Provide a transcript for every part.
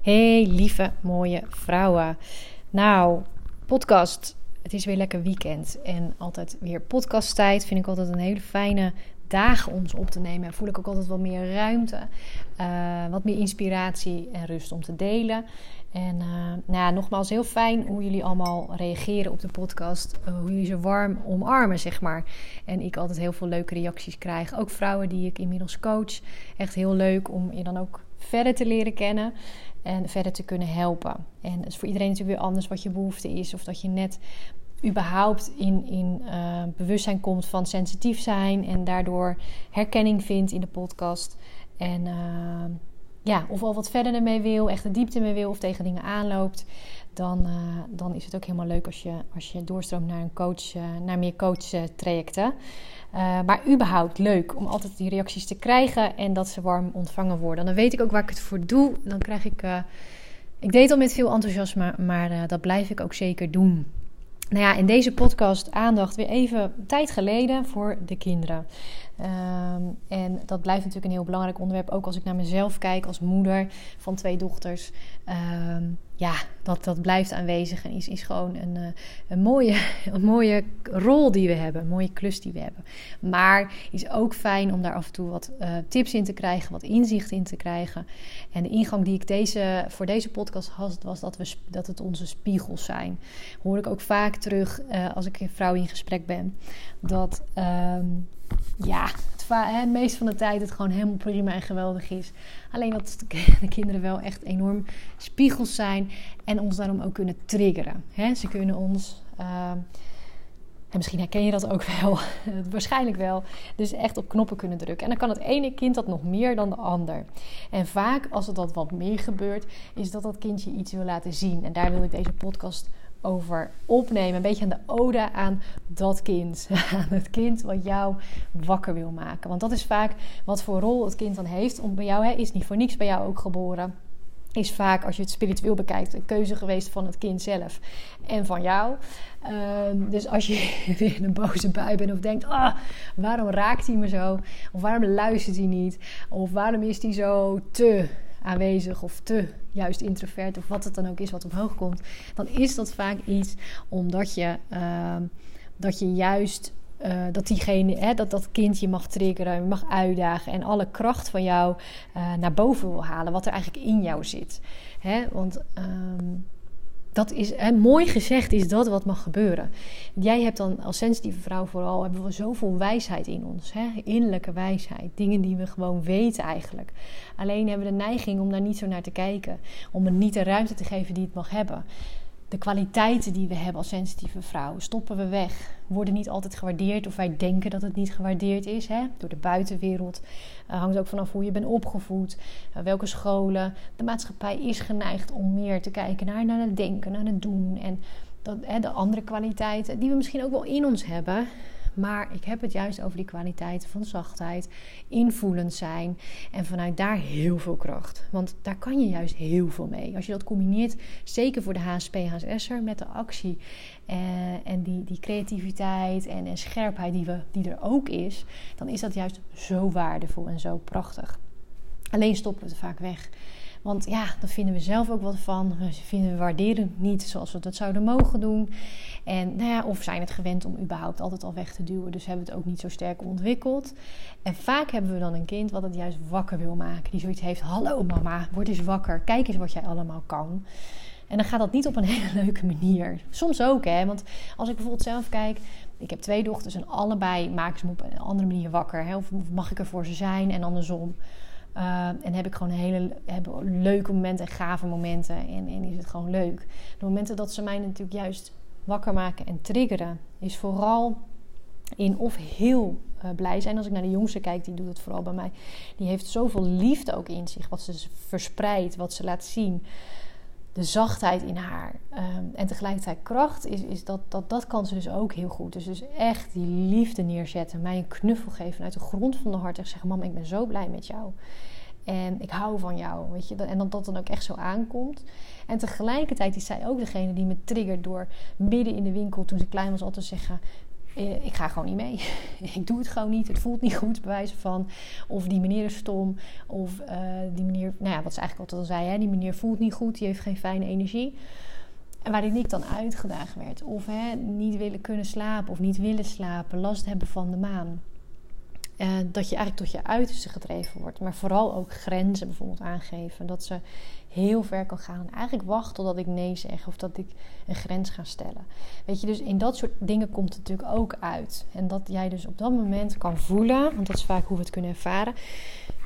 Hey lieve mooie vrouwen. Nou, podcast. Het is weer lekker weekend en altijd weer podcasttijd. Vind ik altijd een hele fijne dagen ze op te nemen. En voel ik ook altijd wat meer ruimte, uh, wat meer inspiratie en rust om te delen. En uh, nou ja, nogmaals, heel fijn hoe jullie allemaal reageren op de podcast. Uh, hoe jullie ze warm omarmen, zeg maar. En ik altijd heel veel leuke reacties krijg. Ook vrouwen die ik inmiddels coach. Echt heel leuk om je dan ook verder te leren kennen en verder te kunnen helpen. En het is voor iedereen natuurlijk weer anders wat je behoefte is. Of dat je net überhaupt in, in uh, bewustzijn komt van sensitief zijn en daardoor herkenning vindt in de podcast. En uh, ja, of al wat verder ermee wil, echt de diepte mee wil of tegen dingen aanloopt, dan, uh, dan is het ook helemaal leuk als je, als je doorstroomt naar een coach, naar meer coach-trajecten. maar überhaupt leuk om altijd die reacties te krijgen en dat ze warm ontvangen worden. Dan weet ik ook waar ik het voor doe. Dan krijg ik. ik deed al met veel enthousiasme, maar dat blijf ik ook zeker doen. Nou ja, in deze podcast aandacht weer even tijd geleden voor de kinderen. Um, en dat blijft natuurlijk een heel belangrijk onderwerp. Ook als ik naar mezelf kijk als moeder van twee dochters. Um, ja, dat, dat blijft aanwezig en is, is gewoon een, uh, een, mooie, een mooie rol die we hebben. Een mooie klus die we hebben. Maar is ook fijn om daar af en toe wat uh, tips in te krijgen. Wat inzicht in te krijgen. En de ingang die ik deze, voor deze podcast had, was dat, we, dat het onze spiegels zijn. Hoor ik ook vaak terug uh, als ik een vrouw in gesprek ben. Dat... Um, ja, het, meeste van de tijd het gewoon helemaal prima en geweldig is. Alleen dat de kinderen wel echt enorm spiegels zijn en ons daarom ook kunnen triggeren. ze kunnen ons, en misschien herken je dat ook wel, waarschijnlijk wel, dus echt op knoppen kunnen drukken. En dan kan het ene kind dat nog meer dan de ander. En vaak als het dat wat meer gebeurt, is dat dat kindje iets wil laten zien. En daar wil ik deze podcast over opnemen. Een beetje aan de ode aan dat kind. Aan het kind wat jou wakker wil maken. Want dat is vaak wat voor rol het kind dan heeft. Om bij jou hè, is niet voor niks bij jou ook geboren. Is vaak, als je het spiritueel bekijkt, een keuze geweest van het kind zelf en van jou. Um, dus als je weer in een boze bui bent of denkt: ah, waarom raakt hij me zo? Of waarom luistert hij niet? Of waarom is hij zo te aanwezig of te juist introvert of wat het dan ook is wat omhoog komt, dan is dat vaak iets omdat je, uh, dat je juist uh, dat diegene, hè, dat dat kind je mag triggeren, je mag uitdagen en alle kracht van jou uh, naar boven wil halen, wat er eigenlijk in jou zit. Hè? Want um, dat is hè, mooi gezegd, is dat wat mag gebeuren. Jij hebt dan als sensitieve vrouw vooral hebben we zoveel wijsheid in ons, hè? innerlijke wijsheid, dingen die we gewoon weten eigenlijk. Alleen hebben we de neiging om daar niet zo naar te kijken, om het niet de ruimte te geven die het mag hebben de kwaliteiten die we hebben als sensitieve vrouw stoppen we weg. Worden niet altijd gewaardeerd of wij denken dat het niet gewaardeerd is. Hè? Door de buitenwereld. Uh, hangt ook vanaf hoe je bent opgevoed. Uh, welke scholen. De maatschappij is geneigd om meer te kijken naar, naar het denken, naar het doen. En dat, hè, de andere kwaliteiten die we misschien ook wel in ons hebben. Maar ik heb het juist over die kwaliteit van zachtheid, invoelend zijn en vanuit daar heel veel kracht. Want daar kan je juist heel veel mee. Als je dat combineert, zeker voor de HSP, HSS'er, met de actie eh, en die, die creativiteit en, en scherpheid die, we, die er ook is, dan is dat juist zo waardevol en zo prachtig. Alleen stoppen we het vaak weg. Want ja, daar vinden we zelf ook wat van. We vinden we waarderen niet zoals we dat zouden mogen doen. En nou ja, of zijn het gewend om überhaupt altijd al weg te duwen. Dus hebben het ook niet zo sterk ontwikkeld. En vaak hebben we dan een kind wat het juist wakker wil maken. Die zoiets heeft: Hallo mama, word eens wakker. Kijk eens wat jij allemaal kan. En dan gaat dat niet op een hele leuke manier. Soms ook, hè. Want als ik bijvoorbeeld zelf kijk... Ik heb twee dochters en allebei maken ze me op een andere manier wakker. Of mag ik er voor ze zijn en andersom. Uh, en heb ik gewoon hele hebben leuke momenten en gave momenten. En, en is het gewoon leuk. De momenten dat ze mij natuurlijk juist wakker maken en triggeren, is vooral in of heel uh, blij zijn. Als ik naar de jongste kijk, die doet het vooral bij mij. Die heeft zoveel liefde ook in zich, wat ze verspreidt, wat ze laat zien. De zachtheid in haar um, en tegelijkertijd kracht, is, is dat, dat, dat kan ze dus ook heel goed. Dus, dus echt die liefde neerzetten, mij een knuffel geven uit de grond van de hart en zeggen: Mama, ik ben zo blij met jou. En ik hou van jou, weet je. En dat dat dan ook echt zo aankomt. En tegelijkertijd is zij ook degene die me triggert door midden in de winkel, toen ze klein was, altijd te zeggen... eh, ik ga gewoon niet mee. ik doe het gewoon niet. Het voelt niet goed, bij wijze van. Of die meneer is stom. Of uh, die meneer, nou ja, wat ze eigenlijk altijd al zei, hè, die meneer voelt niet goed, die heeft geen fijne energie. En waarin ik dan uitgedaagd werd. Of hè, niet willen kunnen slapen of niet willen slapen, last hebben van de maan. Uh, dat je eigenlijk tot je uiterste gedreven wordt. Maar vooral ook grenzen bijvoorbeeld aangeven. Dat ze heel ver kan gaan. En eigenlijk wachten totdat ik nee zeg of dat ik een grens ga stellen. Weet je, dus in dat soort dingen komt het natuurlijk ook uit. En dat jij dus op dat moment kan voelen, want dat is vaak hoe we het kunnen ervaren,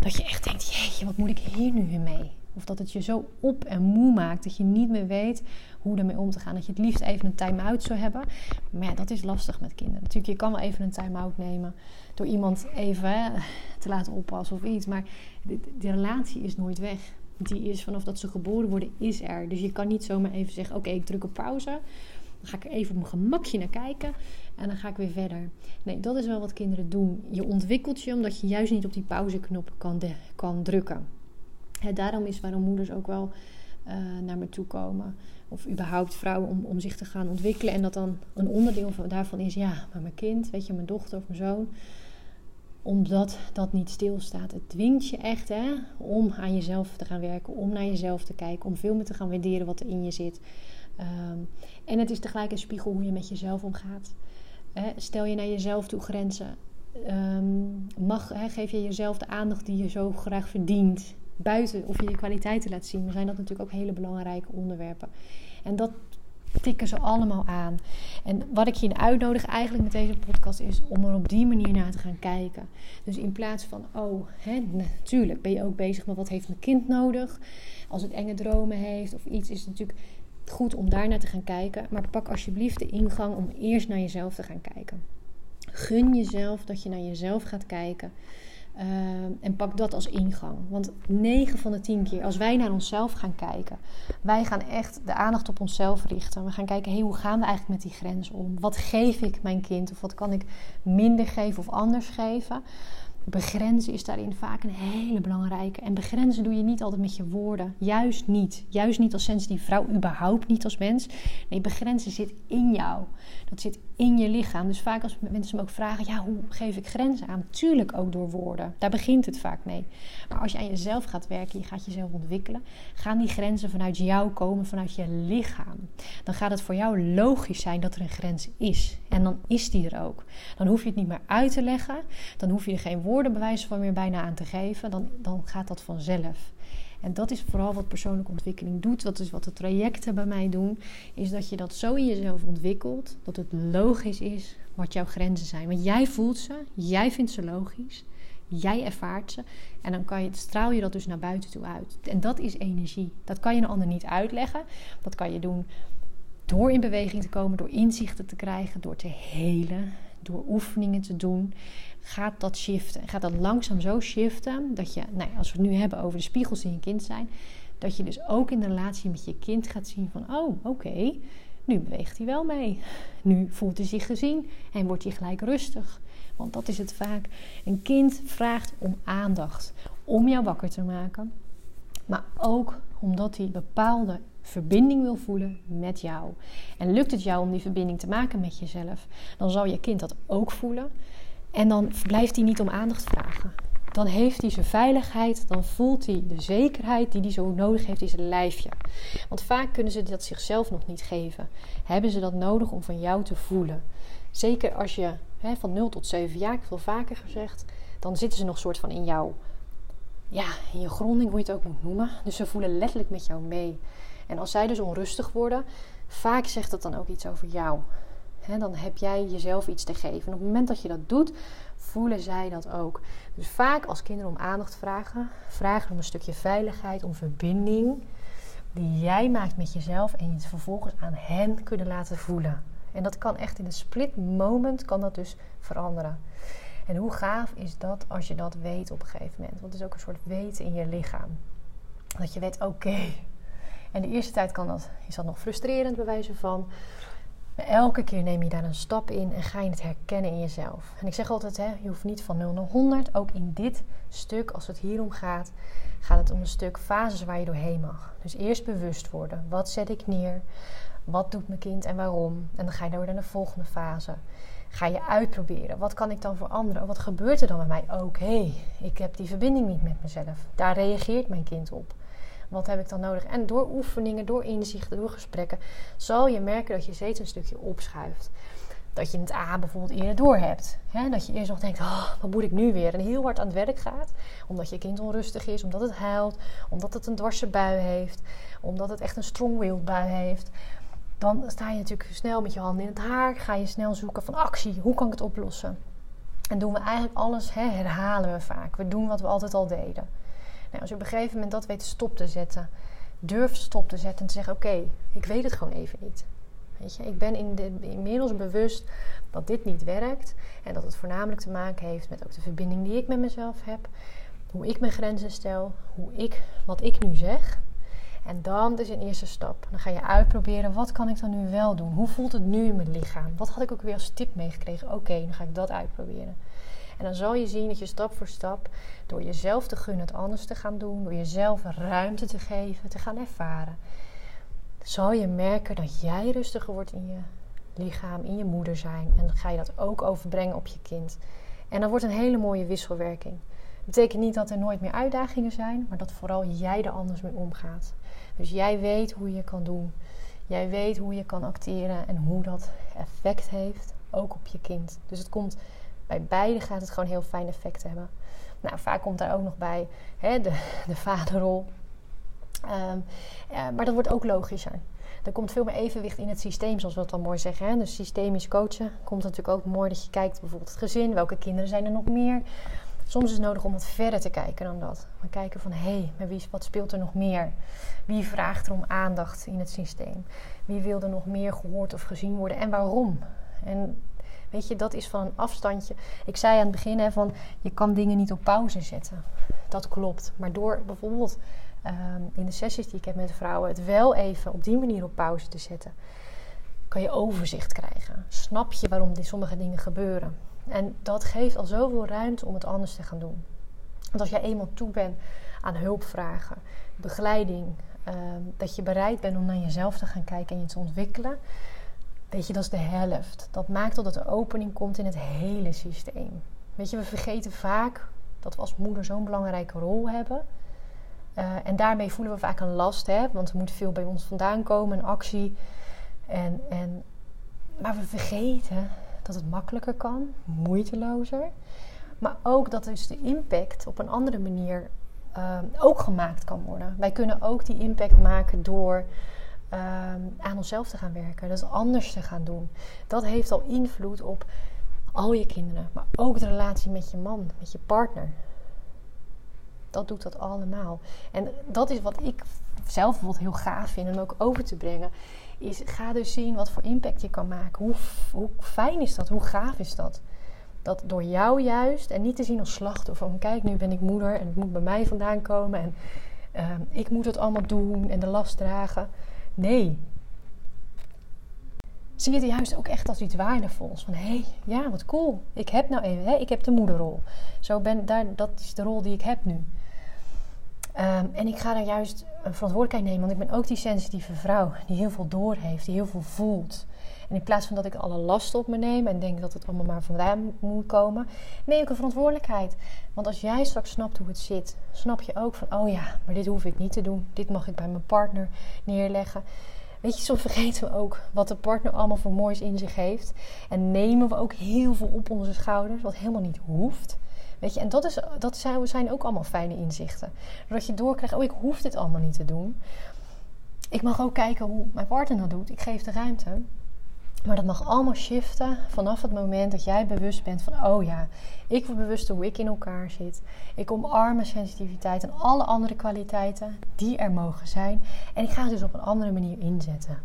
dat je echt denkt: jeetje, wat moet ik hier nu mee? Of dat het je zo op en moe maakt dat je niet meer weet hoe ermee om te gaan. Dat je het liefst even een time-out zou hebben. Maar ja, dat is lastig met kinderen. Natuurlijk, je kan wel even een time-out nemen door iemand even te laten oppassen of iets. Maar de relatie is nooit weg die is vanaf dat ze geboren worden, is er. Dus je kan niet zomaar even zeggen: Oké, ik druk op pauze. Dan ga ik er even op mijn gemakje naar kijken. En dan ga ik weer verder. Nee, dat is wel wat kinderen doen. Je ontwikkelt je omdat je juist niet op die pauzeknop kan, kan drukken. Daarom is waarom moeders ook wel uh, naar me toe komen. Of überhaupt vrouwen om, om zich te gaan ontwikkelen. En dat dan een onderdeel van, daarvan is: ja, maar mijn kind, weet je, mijn dochter of mijn zoon omdat dat niet stilstaat. Het dwingt je echt hè, om aan jezelf te gaan werken, om naar jezelf te kijken, om veel meer te gaan waarderen wat er in je zit. Ehm, en het is tegelijk een spiegel hoe je met jezelf omgaat. Stel je naar jezelf toe grenzen. Um, mag, geef je jezelf de aandacht die je zo graag verdient. Buiten of je je kwaliteiten laat zien, zijn dat natuurlijk ook hele belangrijke onderwerpen. En dat tikken ze allemaal aan. En wat ik je uitnodig eigenlijk met deze podcast is om er op die manier naar te gaan kijken. Dus in plaats van, oh, hè, natuurlijk ben je ook bezig met wat heeft mijn kind nodig. Als het enge dromen heeft of iets, is het natuurlijk goed om daar naar te gaan kijken. Maar pak alsjeblieft de ingang om eerst naar jezelf te gaan kijken. Gun jezelf dat je naar jezelf gaat kijken. Ehm, en pak dat als ingang. Want 9 van de 10 keer, als wij naar onszelf gaan kijken, wij gaan echt de aandacht op onszelf richten. We gaan kijken, hey, hoe gaan we eigenlijk met die grens om? Wat geef ik mijn kind? Of wat kan ik minder geven of anders geven? Begrenzen is daarin vaak een hele belangrijke. En begrenzen doe je niet altijd met je woorden. Juist niet. Juist niet als sensitieve vrouw, überhaupt niet als mens. Nee, begrenzen zit in jou. Dat zit in je lichaam. Dus vaak als mensen me ook vragen: ja, hoe geef ik grenzen aan? Tuurlijk ook door woorden. Daar begint het vaak mee. Maar als je aan jezelf gaat werken, je gaat jezelf ontwikkelen, gaan die grenzen vanuit jou komen, vanuit je lichaam. Dan gaat het voor jou logisch zijn dat er een grens is. En dan is die er ook. Dan hoef je het niet meer uit te leggen. Dan hoef je er geen woorden bewijzen van meer bijna aan te geven. Dan, dan gaat dat vanzelf. En dat is vooral wat persoonlijke ontwikkeling doet. Dat is wat de trajecten bij mij doen. Is dat je dat zo in jezelf ontwikkelt. Dat het logisch is wat jouw grenzen zijn. Want jij voelt ze. Jij vindt ze logisch. Jij ervaart ze. En dan kan je, straal je dat dus naar buiten toe uit. En dat is energie. Dat kan je een ander niet uitleggen. Dat kan je doen door in beweging te komen. Door inzichten te krijgen. Door te helen. Door oefeningen te doen gaat dat shiften. Gaat dat langzaam zo shiften dat je, nou ja, als we het nu hebben over de spiegels die een kind zijn, dat je dus ook in de relatie met je kind gaat zien van, oh, oké, nu beweegt hij wel mee. Nu voelt hij zich gezien en wordt hij gelijk rustig. Want dat is het vaak. Een kind vraagt om aandacht, om jou wakker te maken, maar ook omdat hij bepaalde verbinding wil voelen met jou. En lukt het jou om die verbinding te maken met jezelf, dan zal je kind dat ook voelen. En dan blijft hij niet om aandacht vragen. Dan heeft hij zijn veiligheid, dan voelt hij de zekerheid die hij zo nodig heeft in zijn lijfje. Want vaak kunnen ze dat zichzelf nog niet geven. Hebben ze dat nodig om van jou te voelen? Zeker als je hè, van 0 tot 7 jaar, ik heb al vaker gezegd, dan zitten ze nog soort van in jou. Ja, in je gronding, hoe je het ook moet noemen. Dus ze voelen letterlijk met jou mee. En als zij dus onrustig worden, vaak zegt dat dan ook iets over jou dan heb jij jezelf iets te geven. En op het moment dat je dat doet, voelen zij dat ook. Dus vaak als kinderen om aandacht vragen, vragen om een stukje veiligheid, om verbinding die jij maakt met jezelf en je het vervolgens aan hen kunnen laten voelen. En dat kan echt in een split moment kan dat dus veranderen. En hoe gaaf is dat als je dat weet op een gegeven moment? Want het is ook een soort weten in je lichaam. Dat je weet, oké. En de eerste tijd kan dat, is dat nog frustrerend bij wijze van. Maar elke keer neem je daar een stap in en ga je het herkennen in jezelf. En ik zeg altijd, hè, je hoeft niet van 0 naar 100. Ook in dit stuk, als het hierom gaat, gaat het om een stuk fases waar je doorheen mag. Dus eerst bewust worden. Wat zet ik neer? Wat doet mijn kind en waarom? En dan ga je door naar de volgende fase. Ga je uitproberen. Wat kan ik dan veranderen? Wat gebeurt er dan met mij? Oké, ik heb die verbinding niet met mezelf. Daar reageert mijn kind op. Wat heb ik dan nodig? En door oefeningen, door inzichten, door gesprekken, zal je merken dat je steeds een stukje opschuift. Dat je het A bijvoorbeeld eerder door hebt. Dat je eerst nog denkt, oh, wat moet ik nu weer? En heel hard aan het werk gaat. Omdat je kind onrustig is, omdat het huilt, omdat het een dwarse bui heeft, omdat het echt een strong-willed bui heeft. Dan sta je natuurlijk snel met je handen in het haar. Ga je snel zoeken van actie. Hoe kan ik het oplossen? En doen we eigenlijk alles, herhalen we vaak. We doen wat we altijd al deden. Nou, als je op een gegeven moment dat weet stop te zetten, durft stop te zetten en te zeggen: Oké, ik weet het gewoon even niet. Weet je, ik ben in de, inmiddels bewust dat dit niet werkt en dat het voornamelijk te maken heeft met ook de verbinding die ik met mezelf heb, hoe ik mijn grenzen stel, hoe ik, wat ik nu zeg. En dan is een eerste stap. Dan ga je uitproberen, wat kan ik dan nu wel doen? Hoe voelt het nu in mijn lichaam? Wat had ik ook weer als tip meegekregen? Oké, dan ga ik dat uitproberen. En dan zal je zien dat je stap voor stap, door jezelf te gunnen het anders te gaan doen, door jezelf ruimte te geven, te gaan ervaren, zal je merken dat jij rustiger wordt in je lichaam, in je moeder zijn. En dan ga je dat ook overbrengen op je kind. En dan wordt een hele mooie wisselwerking. Dat betekent niet dat er nooit meer uitdagingen zijn, maar dat vooral jij er anders mee omgaat. Dus jij weet hoe je kan doen. Jij weet hoe je kan acteren en hoe dat effect heeft, ook op je kind. Dus het komt bij beide gaat het gewoon heel fijn effect hebben. Nou, vaak komt daar ook nog bij hè, de, de vaderrol. Ehm, maar dat wordt ook logischer. Er komt veel meer evenwicht in het systeem, zoals we dat dan mooi zeggen. Hè? Dus systemisch coachen komt natuurlijk ook mooi dat je kijkt bijvoorbeeld het gezin. Welke kinderen zijn er nog meer? Soms is het nodig om wat verder te kijken dan dat. Maar kijken van, hé, hey, wat speelt er nog meer? Wie vraagt er om aandacht in het systeem? Wie wil er nog meer gehoord of gezien worden en waarom? En Weet je, dat is van een afstandje. Ik zei aan het begin hè, van je kan dingen niet op pauze zetten. Dat klopt. Maar door bijvoorbeeld ehm, in de sessies die ik heb met vrouwen het wel even op die manier op pauze te zetten, kan je overzicht krijgen. Snap je waarom die sommige dingen gebeuren? En dat geeft al zoveel ruimte om het anders te gaan doen. Want als jij eenmaal toe bent aan hulpvragen, begeleiding, ehm, dat je bereid bent om naar jezelf te gaan kijken en je te ontwikkelen, Weet je, dat is de helft. Dat maakt dat er opening komt in het hele systeem. Weet je, we vergeten vaak dat we als moeder zo'n belangrijke rol hebben. Uh, en daarmee voelen we vaak een last, hè? want er moet veel bij ons vandaan komen, een actie. En, en, maar we vergeten dat het makkelijker kan, moeitelozer. Maar ook dat dus de impact op een andere manier uh, ook gemaakt kan worden. Wij kunnen ook die impact maken door Ehm, aan onszelf te gaan werken. Dat anders te gaan doen. Dat heeft al invloed op al je kinderen. Maar ook de relatie met je man, met je partner. Dat doet dat allemaal. En dat is wat ik zelf bijvoorbeeld heel gaaf vind om ook over te brengen. Is ga dus zien wat voor impact je kan maken. Hoe, hoe fijn is dat? Hoe gaaf is dat? Dat door jou juist en niet te zien als slachtoffer. Van kijk, nu ben ik moeder en het moet bij mij vandaan komen. En ehm, ik moet het allemaal doen en de last dragen. Nee. Zie je het juist ook echt als iets waardevols. Van hé, hey, ja, wat cool. Ik heb nou even, hè, ik heb de moederrol. Zo ben, daar, dat is de rol die ik heb nu. Ehm, en ik ga daar juist een verantwoordelijkheid nemen, want ik ben ook die sensitieve vrouw die heel veel doorheeft, die heel veel voelt. En in plaats van dat ik alle last op me neem en denk dat het allemaal maar vandaan moet komen, neem ik een verantwoordelijkheid. Want als jij straks snapt hoe het zit, snap je ook van, oh ja, maar dit hoef ik niet te doen. Dit mag ik bij mijn partner neerleggen. Weet je, soms vergeten we ook wat de partner allemaal voor moois in zich heeft. En nemen we ook heel veel op onze schouders, wat helemaal niet hoeft. Weet je, en dat, is, dat zijn ook allemaal fijne inzichten. Doordat je doorkrijgt, oh, ik hoef dit allemaal niet te doen. Ik mag ook kijken hoe mijn partner dat doet. Ik geef de ruimte. Maar dat mag allemaal shiften vanaf het moment dat jij bewust bent van: oh ja, ik word bewust hoe ik in elkaar zit. Ik omarm mijn sensitiviteit en alle andere kwaliteiten die er mogen zijn. En ik ga het dus op een andere manier inzetten.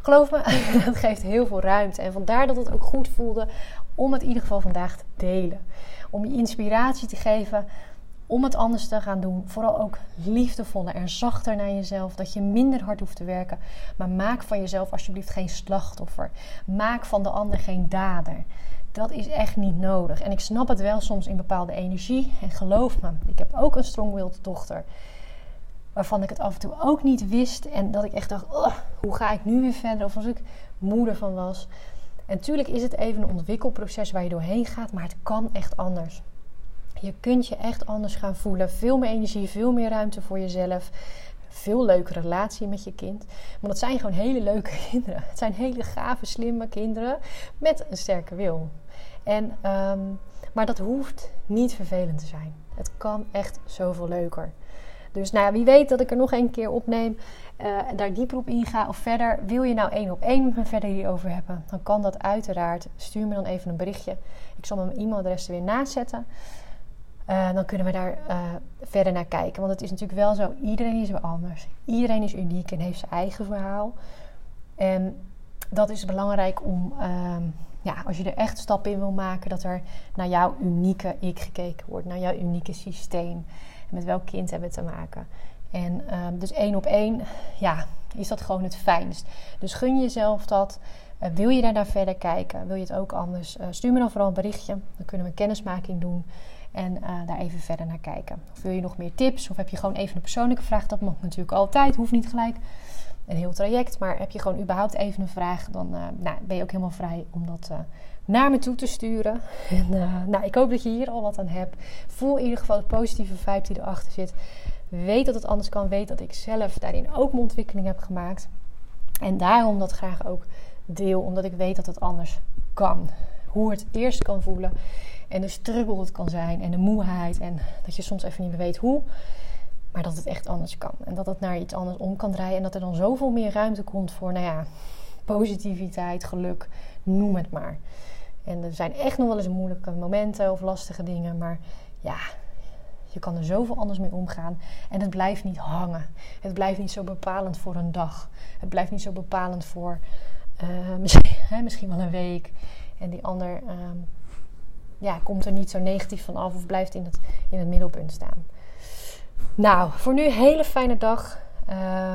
Geloof me, dat geeft heel veel ruimte. En vandaar dat het ook goed voelde om het in ieder geval vandaag te delen. Om je inspiratie te geven om het anders te gaan doen. Vooral ook liefdevoller en zachter naar jezelf. Dat je minder hard hoeft te werken. Maar maak van jezelf alsjeblieft geen slachtoffer. Maak van de ander geen dader. Dat is echt niet nodig. En ik snap het wel soms in bepaalde energie. En geloof me, ik heb ook een strong-willed dochter. Waarvan ik het af en toe ook niet wist. En dat ik echt dacht, hoe ga ik nu weer verder? Of als ik moeder van was. En natuurlijk is het even een ontwikkelproces waar je doorheen gaat, maar het kan echt anders. Je kunt je echt anders gaan voelen. Veel meer energie, veel meer ruimte voor jezelf. Veel leuke relatie met je kind. Maar dat zijn gewoon hele leuke kinderen. Het zijn hele gave, slimme kinderen met een sterke wil. En, ehm, maar dat hoeft niet vervelend te zijn. Het kan echt zoveel leuker. Dus nou ja, wie weet dat ik er nog een keer opneem uh, daar dieper op inga of verder. Wil je nou één op één met me verder hierover hebben? Dan kan dat uiteraard. Stuur me dan even een berichtje. Ik zal mijn e-mailadres er weer naast zetten. Uh, dan kunnen we daar uh, verder naar kijken. Want het is natuurlijk wel zo, iedereen is weer anders. Iedereen is uniek en heeft zijn eigen verhaal. En dat is belangrijk om, uh, ja, als je er echt stappen in wil maken, dat er naar jouw unieke ik gekeken wordt, naar jouw unieke systeem. En met welk kind hebben we te maken. En ehm, dus één op één, ja, is dat gewoon het fijnst. Dus gun jezelf dat. Uh, wil je daar naar verder kijken? Wil je het ook anders? Stuur me dan vooral een berichtje. Dan kunnen we kennismaking doen. En uh, daar even verder naar kijken. Wil je nog meer tips? Of heb je gewoon even een persoonlijke vraag? Dat mag natuurlijk altijd. Hoeft niet gelijk een heel traject. Maar heb je gewoon überhaupt even een vraag? Dan nou, ben je ook helemaal vrij om dat naar me toe te sturen. En nou, ik hoop dat je hier al wat aan hebt. Voel in ieder geval de positieve vibe die erachter zit. Weet dat het anders kan. Weet dat ik zelf daarin ook mijn ontwikkeling heb gemaakt. En daarom dat graag ook deel. Omdat ik weet dat het anders kan. Hoe het eerst kan voelen. En de struggle het kan zijn. En de moeheid. En dat je soms even niet meer weet hoe. Maar dat het echt anders kan. En dat het naar iets anders om kan draaien. En dat er dan zoveel meer ruimte komt voor, nou ja, positiviteit, geluk. Noem het maar. En er zijn echt nog wel eens moeilijke momenten of lastige dingen. Maar ja, je kan er zoveel anders mee omgaan. En het blijft niet hangen. Het blijft niet zo bepalend voor een dag. Het blijft niet zo bepalend voor uh, misschien, hè, misschien wel een week. En die ander um, ja, komt er niet zo negatief van af of blijft in het, in het middelpunt staan. Nou, voor nu hele fijne dag.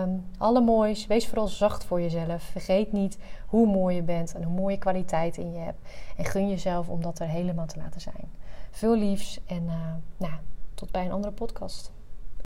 Um, alle moois. Wees vooral zacht voor jezelf. Vergeet niet hoe mooi je bent en hoe mooie kwaliteit in je hebt. En gun jezelf om dat er helemaal te laten zijn. Veel liefs en uh, nou, tot bij een andere podcast.